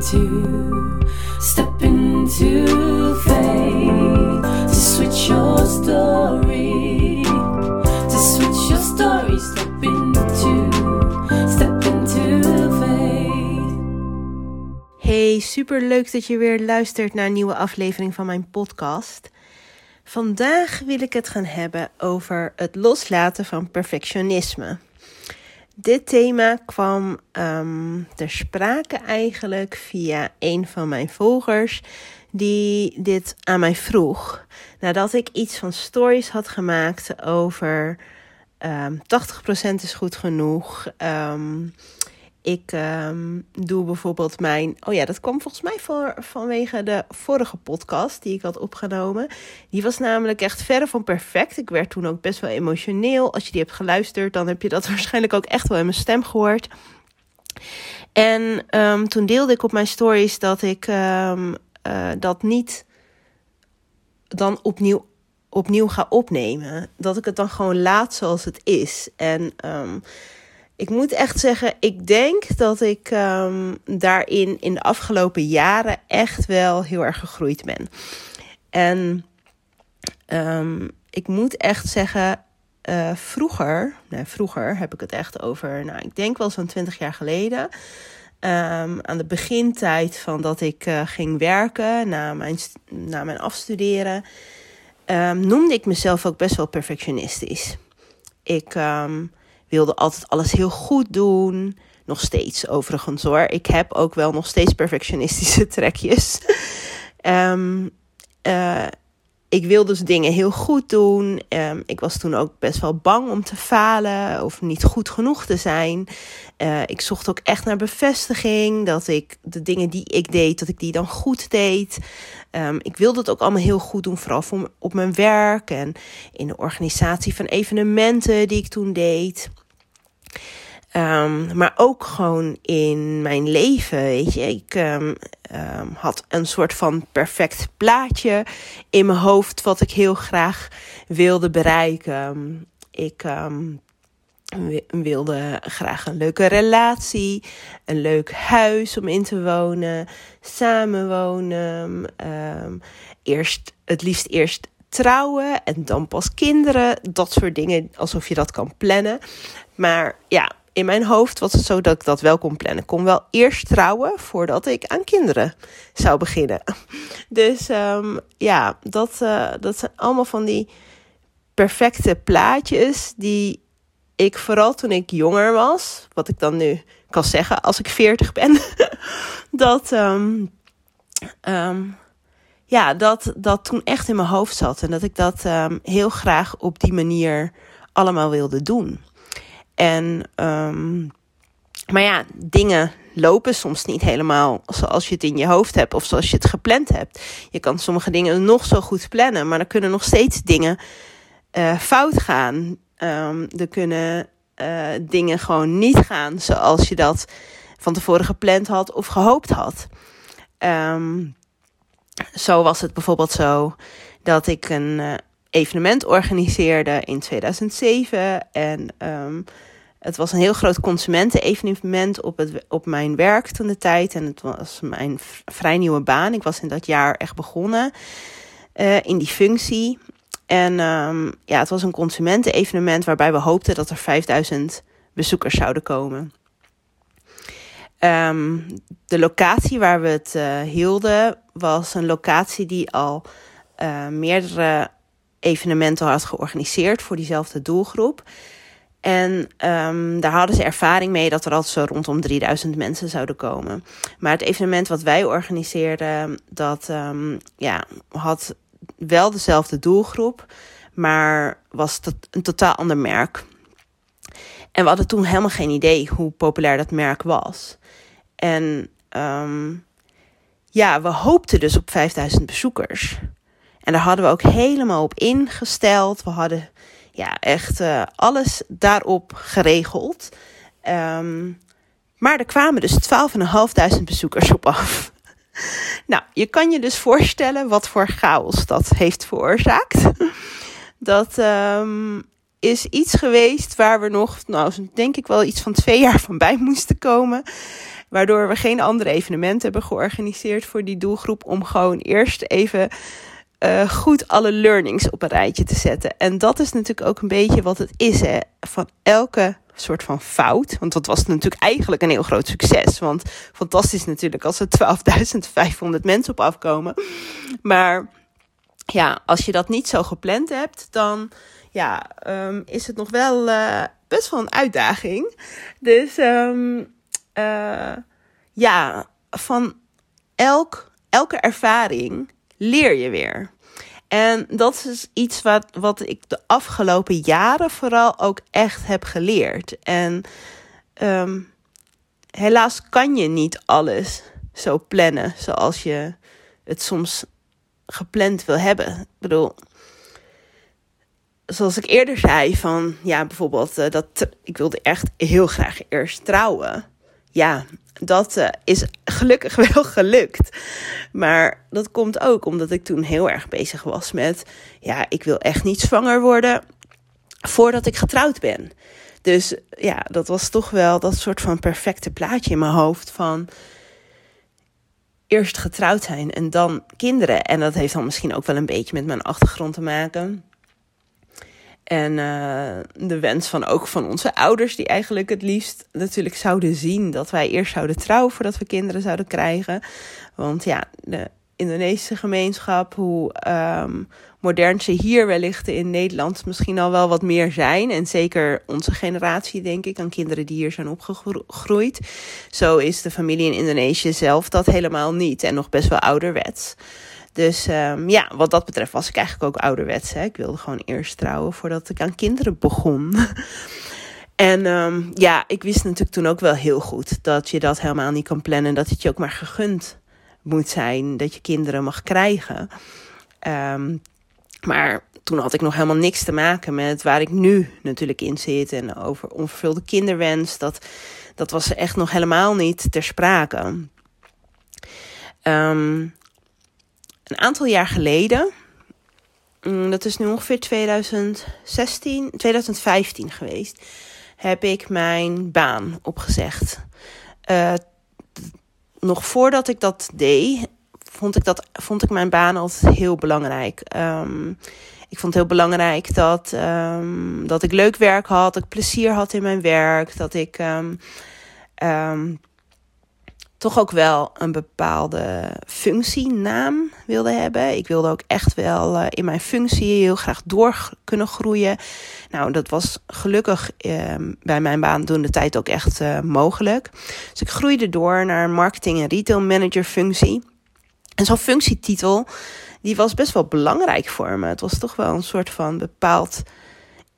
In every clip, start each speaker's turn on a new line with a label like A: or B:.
A: into, step into faith to switch your story, to switch your story, step into, step into.
B: Hey, super leuk dat je weer luistert naar een nieuwe aflevering van mijn podcast. Vandaag wil ik het gaan hebben over het loslaten van perfectionisme. Dit thema kwam um, ter sprake eigenlijk via een van mijn volgers die dit aan mij vroeg. Nadat ik iets van stories had gemaakt over um, 80% is goed genoeg. Um, ik um, doe bijvoorbeeld mijn. Oh ja, dat kwam volgens mij voor, vanwege de vorige podcast die ik had opgenomen. Die was namelijk echt verre van perfect. Ik werd toen ook best wel emotioneel. Als je die hebt geluisterd, dan heb je dat waarschijnlijk ook echt wel in mijn stem gehoord. En um, toen deelde ik op mijn stories dat ik um, uh, dat niet dan opnieuw, opnieuw ga opnemen. Dat ik het dan gewoon laat zoals het is. En. Ik moet echt zeggen, ik denk dat ik um, daarin in de afgelopen jaren echt wel heel erg gegroeid ben. En um, ik moet echt zeggen, uh, vroeger, vroeger heb ik het echt over, nou, ik denk wel zo'n 20 jaar geleden. Um, aan de begintijd van dat ik uh, ging werken, na mijn, na mijn afstuderen, noemde ik mezelf ook best wel perfectionistisch. Ik wilde altijd alles heel goed doen. Nog steeds overigens hoor. Ik heb ook wel nog steeds perfectionistische trekjes. um, uh, ik wilde dus dingen heel goed doen. Um, ik was toen ook best wel bang om te falen of niet goed genoeg te zijn. Uh, ik zocht ook echt naar bevestiging dat ik de dingen die ik deed, dat ik die dan goed deed. Um, ik wilde het ook allemaal heel goed doen, vooral voor, op mijn werk en in de organisatie van evenementen die ik toen deed. Um, maar ook gewoon in mijn leven, weet je. Ik um, um, had een soort van perfect plaatje in mijn hoofd wat ik heel graag wilde bereiken. Ik wilde graag een leuke relatie, een leuk huis om in te wonen, samenwonen. eerst, het liefst eerst trouwen en dan pas kinderen. Dat soort dingen, alsof je dat kan plannen. Maar ja, in mijn hoofd was het zo dat ik dat wel kon plannen. Ik kon wel eerst trouwen voordat ik aan kinderen zou beginnen. Dus um, ja, dat, uh, dat zijn allemaal van die perfecte plaatjes die ik vooral toen ik jonger was, wat ik dan nu kan zeggen als ik 40 ben, dat, um, ja, dat dat toen echt in mijn hoofd zat en dat ik dat heel graag op die manier allemaal wilde doen. En, um, maar ja, dingen lopen soms niet helemaal zoals je het in je hoofd hebt of zoals je het gepland hebt. Je kan sommige dingen nog zo goed plannen, maar er kunnen nog steeds dingen uh, fout gaan. Um, er kunnen uh, dingen gewoon niet gaan zoals je dat van tevoren gepland had of gehoopt had. Zo was het bijvoorbeeld zo dat ik een uh, evenement organiseerde in 2007 en um, het was een heel groot consumentenevenement op, het, op mijn werk toen de tijd. En het was mijn vrij nieuwe baan. Ik was in dat jaar echt begonnen uh, in die functie. En um, ja, het was een consumentenevenement waarbij we hoopten dat er 5000 bezoekers zouden komen. Um, de locatie waar we het uh, hielden was een locatie die al uh, meerdere evenementen had georganiseerd voor diezelfde doelgroep. En um, daar hadden ze ervaring mee dat er altijd zo rondom 3000 mensen zouden komen. Maar het evenement wat wij organiseerden, dat um, ja, had wel dezelfde doelgroep, maar was tot, een totaal ander merk. En we hadden toen helemaal geen idee hoe populair dat merk was. En um, ja, we hoopten dus op 5000 bezoekers. En daar hadden we ook helemaal op ingesteld. We hadden ja, echt uh, alles daarop geregeld. Um, maar er kwamen dus 12.500 bezoekers op af. nou, je kan je dus voorstellen wat voor chaos dat heeft veroorzaakt. dat, um, is iets geweest waar we nog, nou, denk ik wel iets van twee jaar van bij moesten komen. Waardoor we geen andere evenementen hebben georganiseerd voor die doelgroep. Om gewoon eerst even uh, goed alle learnings op een rijtje te zetten. En dat is natuurlijk ook een beetje wat het is. Hè? Van elke soort van fout. Want dat was natuurlijk eigenlijk een heel groot succes. Want fantastisch natuurlijk als er 12.500 mensen op afkomen. Maar ja, als je dat niet zo gepland hebt, dan ja, um, is het nog wel uh, best wel een uitdaging. Dus um, uh, ja, van elk, elke ervaring leer je weer. En dat is iets wat, wat ik de afgelopen jaren vooral ook echt heb geleerd. En um, helaas kan je niet alles zo plannen zoals je het soms gepland wil hebben. Ik bedoel, zoals ik eerder zei, van ja, bijvoorbeeld uh, dat ik wilde echt heel graag eerst trouwen. Ja, dat uh, is gelukkig wel gelukt. Maar dat komt ook omdat ik toen heel erg bezig was met, ja, ik wil echt niet zwanger worden voordat ik getrouwd ben. Dus ja, dat was toch wel dat soort van perfecte plaatje in mijn hoofd van eerst getrouwd zijn en dan kinderen. En dat heeft dan misschien ook wel een beetje met mijn achtergrond te maken. En uh, de wens van ook van onze ouders, die eigenlijk het liefst natuurlijk zouden zien dat wij eerst zouden trouwen voordat we kinderen zouden krijgen. Want ja, de Indonesische gemeenschap, hoe um, modern ze hier wellicht in Nederland misschien al wel wat meer zijn. En zeker onze generatie, denk ik, aan kinderen die hier zijn opgegroeid. Zo is de familie in Indonesië zelf dat helemaal niet en nog best wel ouderwets. Dus um, ja, wat dat betreft was ik eigenlijk ook ouderwets. Hè? Ik wilde gewoon eerst trouwen voordat ik aan kinderen begon. en um, ja, ik wist natuurlijk toen ook wel heel goed dat je dat helemaal niet kan plannen. Dat het je ook maar gegund moet zijn dat je kinderen mag krijgen. Um, maar toen had ik nog helemaal niks te maken met waar ik nu natuurlijk in zit. En over onvervulde kinderwens. Dat, dat was echt nog helemaal niet ter sprake. Um, een aantal jaar geleden, mm, dat is nu ongeveer 2016, 2015 geweest, heb ik mijn baan opgezegd. Uh, nog voordat ik dat deed, vond ik, dat, vond ik mijn baan altijd heel belangrijk. Um, ik vond het heel belangrijk dat, um, dat ik leuk werk had, dat ik plezier had in mijn werk, dat ik um, toch ook wel een bepaalde functienaam wilde hebben. Ik wilde ook echt wel uh, in mijn functie heel graag door kunnen groeien. Nou, dat was gelukkig uh, bij mijn baan toen de tijd ook echt uh, mogelijk. Dus ik groeide door naar een marketing- en retail manager functie. En zo'n functietitel, die was best wel belangrijk voor me. Het was toch wel een soort van bepaald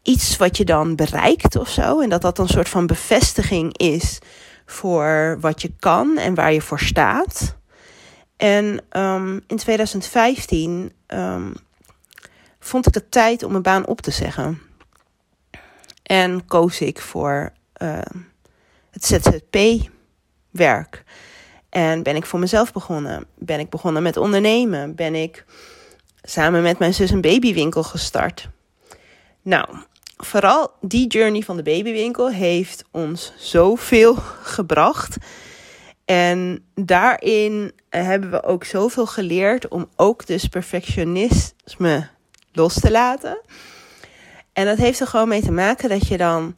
B: iets wat je dan bereikt of zo. En dat dat een soort van bevestiging is voor wat je kan en waar je voor staat. En um, in 2015 um, ehm, vond ik het tijd om mijn baan op te zeggen. En koos ik voor uh, het ZZP-werk. En ben ik voor mezelf begonnen. Ben ik begonnen met ondernemen. Ben ik samen met mijn zus een babywinkel gestart. Nou, vooral die journey van de babywinkel heeft ons zoveel gebracht. En daarin hebben we ook zoveel geleerd om ook dus perfectionisme los te laten. En dat heeft er gewoon mee te maken dat je dan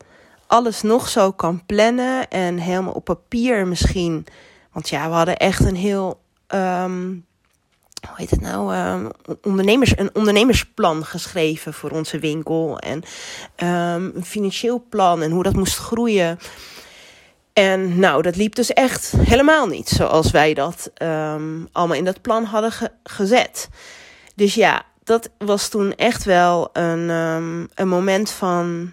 B: alles nog zo kan plannen en helemaal op papier misschien. Want ja, we hadden echt een heel um, hoe heet het nou, uh, ondernemers, een ondernemersplan geschreven voor onze winkel. En um, een financieel plan en hoe dat moest groeien. En nou, dat liep dus echt helemaal niet zoals wij dat um, allemaal in dat plan hadden ge gezet. Dus ja, dat was toen echt wel een, um, een moment van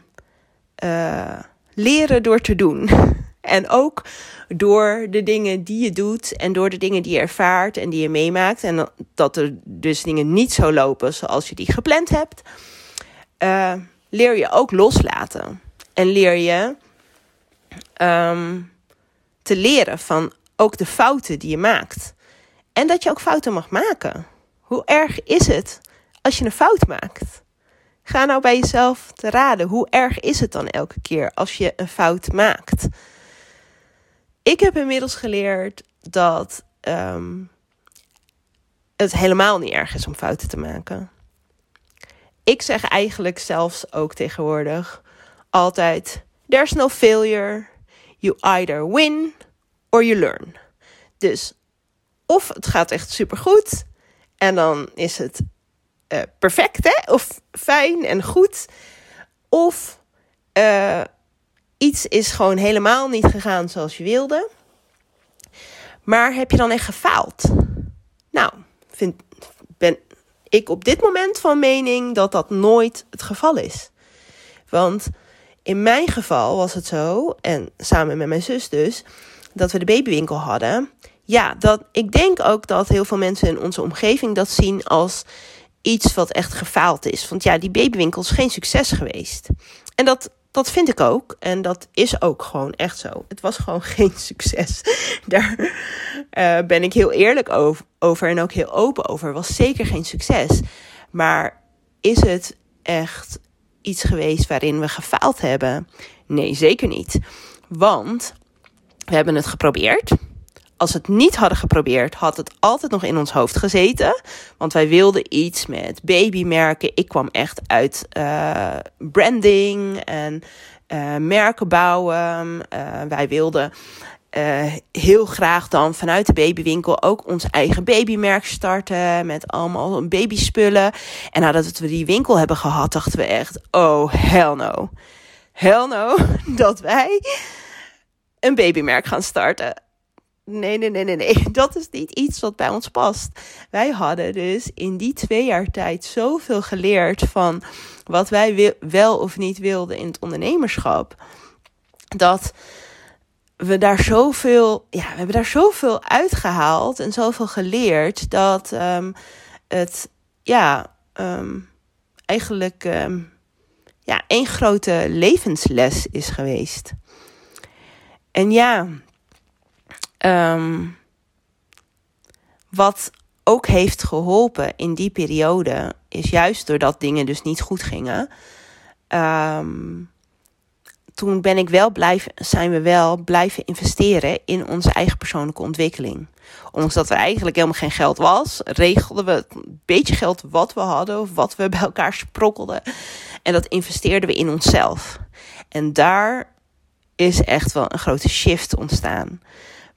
B: uh, leren door te doen. En ook door de dingen die je doet en door de dingen die je ervaart en die je meemaakt. En dat er dus dingen niet zo lopen zoals je die gepland hebt. Uh, leer je ook loslaten. En leer je um, te leren van ook de fouten die je maakt. En dat je ook fouten mag maken. Hoe erg is het als je een fout maakt? Ga nou bij jezelf te raden. Hoe erg is het dan elke keer als je een fout maakt? Ik heb inmiddels geleerd dat ehm, het helemaal niet erg is om fouten te maken. Ik zeg eigenlijk zelfs ook tegenwoordig altijd: There's no failure. You either win or you learn. Dus of het gaat echt supergoed en dan is het uh, perfect, hè? Of fijn en goed. Of uh, iets is gewoon helemaal niet gegaan zoals je wilde. Maar heb je dan echt gefaald? Nou, vind, ben ik op dit moment van mening dat dat nooit het geval is. Want in mijn geval was het zo, en samen met mijn zus dus, dat we de babywinkel hadden. Ja, dat, ik denk ook dat heel veel mensen in onze omgeving dat zien als iets wat echt gefaald is. Want ja, die babywinkel is geen succes geweest. En dat, dat vind ik ook. En dat is ook gewoon echt zo. Het was gewoon geen succes. Daar uh, ben ik heel eerlijk over, over en ook heel open over. Was zeker geen succes. Maar is het echt iets geweest waarin we gefaald hebben? Nee, zeker niet. Want we hebben het geprobeerd als we het niet hadden geprobeerd, had het altijd nog in ons hoofd gezeten. Want wij wilden iets met babymerken. Ik kwam echt uit uh, branding en uh, merken bouwen. Uh, wij wilden heel graag dan vanuit de babywinkel ook ons eigen babymerk starten. Met allemaal babyspullen. En nadat we die winkel hebben gehad, dachten we echt: oh, hell no. Hell no, dat wij een babymerk gaan starten nee, nee, nee, nee, nee. Dat is niet iets wat bij ons past. Wij hadden dus in die twee jaar tijd zoveel geleerd van wat wij wel of niet wilden in het ondernemerschap. Dat we daar zoveel, ja, we hebben daar zoveel uitgehaald en zoveel geleerd dat um, het, ja, um, eigenlijk, um, ja, één grote levensles is geweest. En ja, wat ook heeft geholpen in die periode, is juist doordat dingen dus niet goed gingen. Toen ben ik wel blijven, zijn we wel blijven investeren in onze eigen persoonlijke ontwikkeling. Ondanks dat er eigenlijk helemaal geen geld was, regelden we een beetje geld wat we hadden of wat we bij elkaar sprokkelden. En dat investeerden we in onszelf. En daar is echt wel een grote shift ontstaan.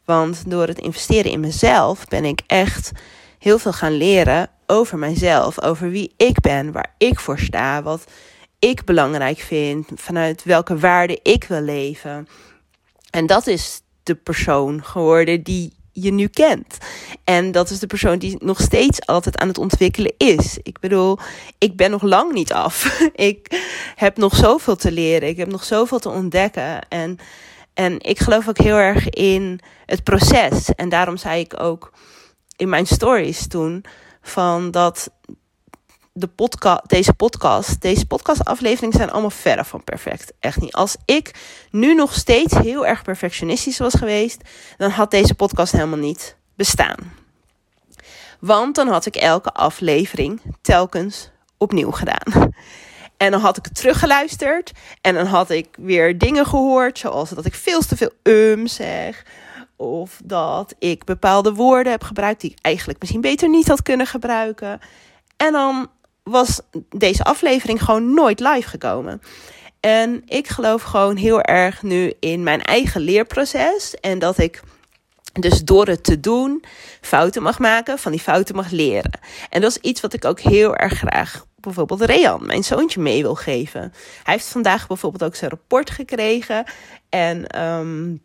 B: Want door het investeren in mezelf ben ik echt heel veel gaan leren over mijzelf, over wie ik ben, waar ik voor sta, wat ik belangrijk vind, vanuit welke waarden ik wil leven. En dat is de persoon geworden die je nu kent. En dat is de persoon die nog steeds altijd aan het ontwikkelen is. Ik bedoel, ik ben nog lang niet af. ik heb nog zoveel te leren. Ik heb nog zoveel te ontdekken. En en ik geloof ook heel erg in het proces. En daarom zei ik ook in mijn stories toen van dat de podcast, deze podcast, deze podcastafleveringen zijn allemaal verre van perfect. Echt niet. Als ik nu nog steeds heel erg perfectionistisch was geweest, dan had deze podcast helemaal niet bestaan. Want dan had ik elke aflevering telkens opnieuw gedaan. En dan had ik het teruggeluisterd. En dan had ik weer dingen gehoord. Zoals dat ik veel te veel um zeg. Of dat ik bepaalde woorden heb gebruikt die ik eigenlijk misschien beter niet had kunnen gebruiken. En dan was deze aflevering gewoon nooit live gekomen. En ik geloof gewoon heel erg nu in mijn eigen leerproces. En dat ik dus door het te doen fouten mag maken, van die fouten mag leren. En dat is iets wat ik ook heel erg graag bijvoorbeeld Rean, mijn zoontje, mee wil geven. Hij heeft vandaag bijvoorbeeld ook zijn rapport gekregen. En um,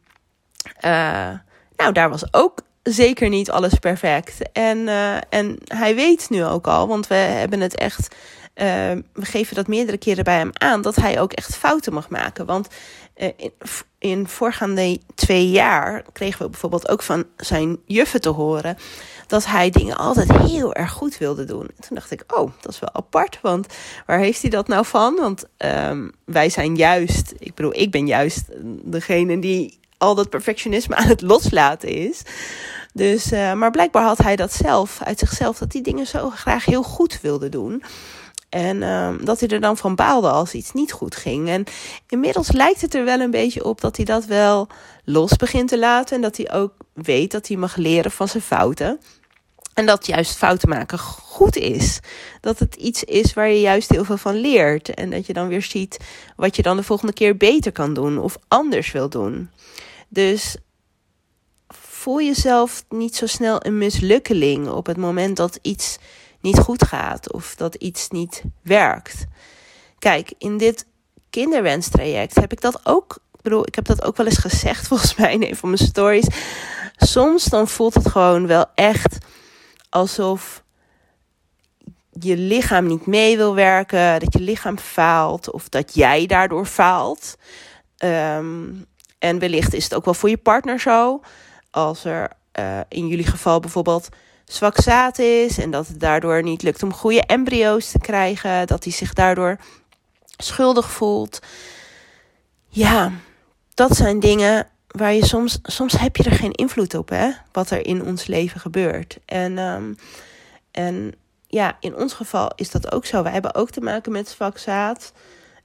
B: uh, nou, daar was ook zeker niet alles perfect. En, uh, en hij weet nu ook al, want we hebben het echt. Uh, we geven dat meerdere keren bij hem aan, dat hij ook echt fouten mag maken. Want in, in voorgaande twee jaar kregen we bijvoorbeeld ook van zijn juffen te horen dat hij dingen altijd heel erg goed wilde doen. En toen dacht ik, oh, dat is wel apart, want waar heeft hij dat nou van? Want um, wij zijn juist, ik bedoel, ik ben juist degene die al dat perfectionisme aan het loslaten is. Dus, uh, maar blijkbaar had hij dat zelf, uit zichzelf, dat die dingen zo graag heel goed wilde doen. En ehm, dat hij er dan van baalde als iets niet goed ging. En inmiddels lijkt het er wel een beetje op dat hij dat wel los begint te laten. En dat hij ook weet dat hij mag leren van zijn fouten. En dat juist fouten maken goed is. Dat het iets is waar je juist heel veel van leert. En dat je dan weer ziet wat je dan de volgende keer beter kan doen of anders wil doen. Dus voel jezelf niet zo snel een mislukkeling op het moment dat iets niet goed gaat of dat iets niet werkt. Kijk, in dit kinderwenstraject heb ik dat ook. Ik bedoel, ik heb dat ook wel eens gezegd volgens mij in een van mijn stories. Soms dan voelt het gewoon wel echt alsof je lichaam niet mee wil werken, dat je lichaam faalt of dat jij daardoor faalt. Ehm, en wellicht is het ook wel voor je partner zo. Als er uh, in jullie geval bijvoorbeeld zwak zaad is en dat het daardoor niet lukt om goede embryo's te krijgen, dat hij zich daardoor schuldig voelt. Ja, dat zijn dingen waar je soms, soms heb je er geen invloed op, hè, wat er in ons leven gebeurt. En, um, en ja, in ons geval is dat ook zo. Wij hebben ook te maken met zwak zaad.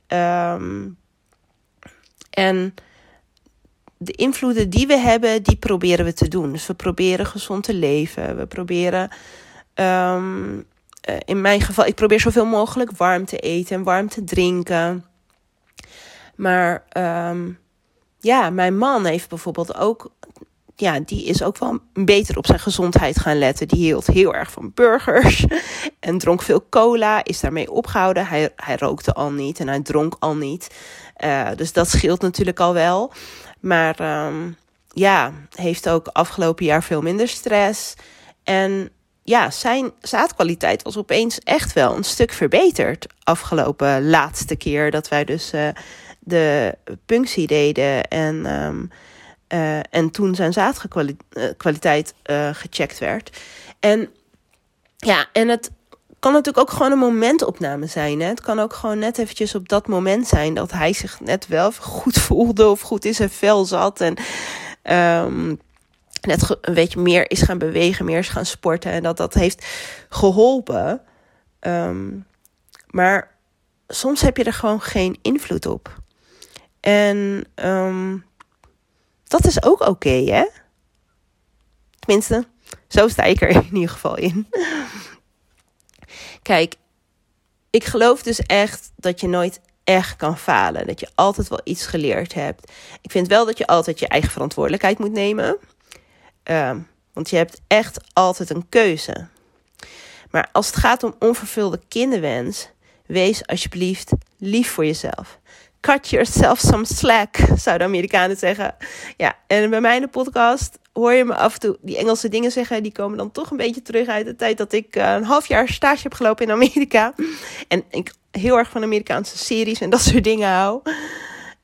B: Um, en de invloeden die we hebben, die proberen we te doen. Dus we proberen gezond te leven. We proberen, um, in mijn geval, ik probeer zoveel mogelijk warm te eten en warm te drinken. Maar um, ja, mijn man heeft bijvoorbeeld ook, ja, die is ook wel beter op zijn gezondheid gaan letten. Die hield heel erg van burgers en dronk veel cola, is daarmee opgehouden. Hij, hij rookte al niet en hij dronk al niet. Uh, dus dat scheelt natuurlijk al wel. Maar um, ja, heeft ook afgelopen jaar veel minder stress. En ja, zijn zaadkwaliteit was opeens echt wel een stuk verbeterd. Afgelopen laatste keer dat wij dus uh, de punctie deden. En, um, uh, en toen zijn zaadkwaliteit uh, gecheckt werd. En ja, en het kan natuurlijk ook gewoon een momentopname zijn. Hè? Het kan ook gewoon net eventjes op dat moment zijn dat hij zich net wel goed voelde of goed in zijn vel zat. En um, net een beetje meer is gaan bewegen, meer is gaan sporten. En dat dat heeft geholpen. Um, maar soms heb je er gewoon geen invloed op. En um, dat is ook oké, hè? Tenminste, zo sta ik er in ieder geval in. Kijk, ik geloof dus echt dat je nooit echt kan falen. Dat je altijd wel iets geleerd hebt. Ik vind wel dat je altijd je eigen verantwoordelijkheid moet nemen. Um, want je hebt echt altijd een keuze. Maar als het gaat om onvervulde kinderwens, wees alsjeblieft lief voor jezelf. Cut yourself some slack, zouden Amerikanen zeggen. Ja, en bij mij in de podcast hoor je me af en toe die Engelse dingen zeggen. Die komen dan toch een beetje terug uit de tijd dat ik uh, een half jaar stage heb gelopen in Amerika. En ik heel erg van Amerikaanse series en dat soort dingen hou.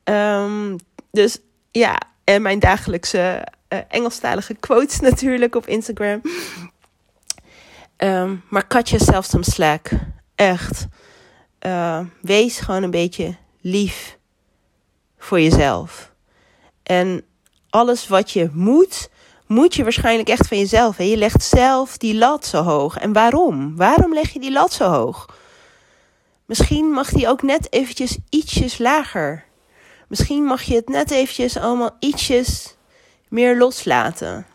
B: Um, dus ja, en mijn dagelijkse uh, Engelstalige quotes natuurlijk op Instagram. Um, maar cut yourself some slack. Echt. Uh, wees gewoon een beetje lief voor jezelf. En alles wat je moet, moet je waarschijnlijk echt van jezelf. Hè? Je legt zelf die lat zo hoog. En waarom? Waarom leg je die lat zo hoog? Misschien mag die ook net eventjes ietsjes lager. Misschien mag je het net eventjes allemaal ietsjes meer loslaten.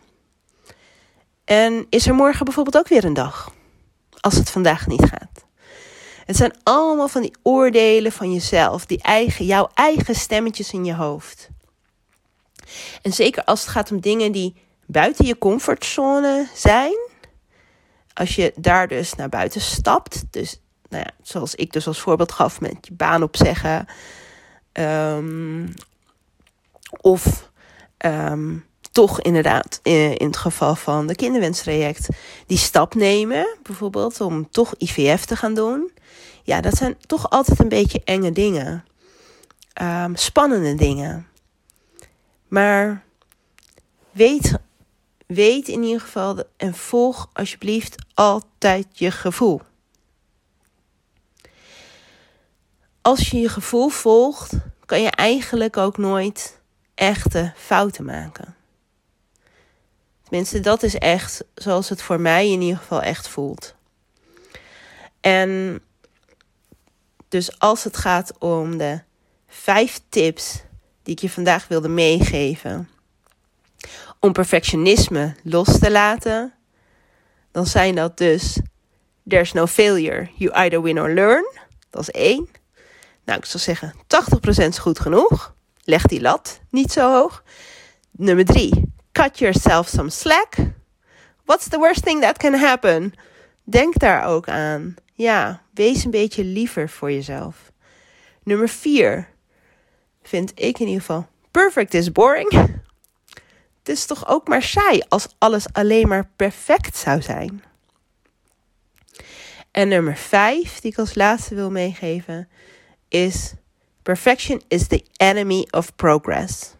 B: En is er morgen bijvoorbeeld ook weer een dag? Als het vandaag niet gaat. Het zijn allemaal van die oordelen van jezelf, die eigen, jouw eigen stemmetjes in je hoofd. En zeker als het gaat om dingen die buiten je comfortzone zijn. Als je daar dus naar buiten stapt. Dus nou ja, zoals ik dus als voorbeeld gaf met je baan opzeggen. Um, of um, toch inderdaad in, in het geval van de kinderwenstraject die stap nemen. Bijvoorbeeld om toch IVF te gaan doen. Ja, dat zijn toch altijd een beetje enge dingen. Um, spannende dingen. Maar weet weet in ieder geval en volg alsjeblieft altijd je gevoel. Als je je gevoel volgt, kan je eigenlijk ook nooit echte fouten maken. Tenminste, dat is echt zoals het voor mij in ieder geval echt voelt. En Dus als het gaat om de vijf tips die ik je vandaag wilde meegeven om perfectionisme los te laten, dan zijn dat dus there's no failure, you either win or learn. Dat is één. Nou, ik zou zeggen 80% is goed genoeg. Leg die lat niet zo hoog. Nummer drie, cut yourself some slack. What's the worst thing that can happen? Denk daar ook aan. Ja, wees een beetje liever voor jezelf. Nummer vier, vind ik in ieder geval, perfect is boring. Het is toch ook maar saai als alles alleen maar perfect zou zijn. En nummer vijf, die ik als laatste wil meegeven, is perfection is the enemy of progress.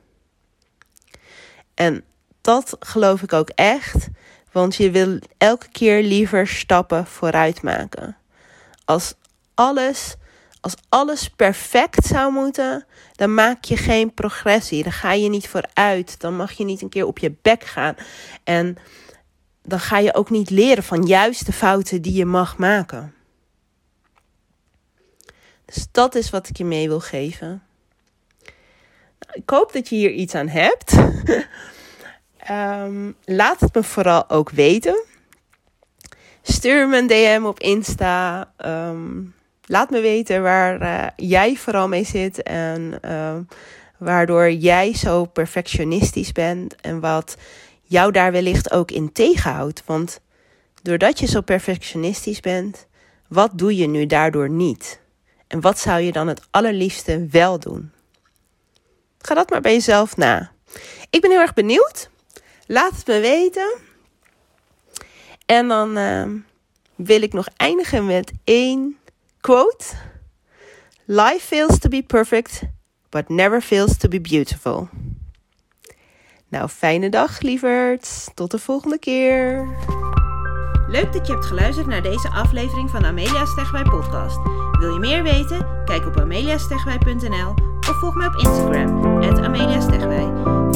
B: En dat geloof ik ook echt, want je wil elke keer liever stappen vooruit maken. Als alles, als alles perfect zou moeten, dan maak je geen progressie. Dan ga je niet vooruit. Dan mag je niet een keer op je bek gaan. En dan ga je ook niet leren van juist de fouten die je mag maken. Dus dat is wat ik je mee wil geven. Nou, ik hoop dat je hier iets aan hebt. um, laat het me vooral ook weten. Stuur me een DM op Insta. Um, laat me weten waar uh, jij vooral mee zit en uh, waardoor jij zo perfectionistisch bent en wat jou daar wellicht ook in tegenhoudt. Want doordat je zo perfectionistisch bent, wat doe je nu daardoor niet? En wat zou je dan het allerliefste wel doen? Ga dat maar bij jezelf na. Ik ben heel erg benieuwd. Laat het me weten. En dan uh, wil ik nog eindigen met één quote. Life fails to be perfect, but never fails to be beautiful. Nou, fijne dag, lieverds. Tot de volgende keer.
C: Leuk dat je hebt geluisterd naar deze aflevering van Amelia Stegwij podcast. Wil je meer weten? Kijk op ameliastegwij.nl of volg mij op Instagram, Amelia.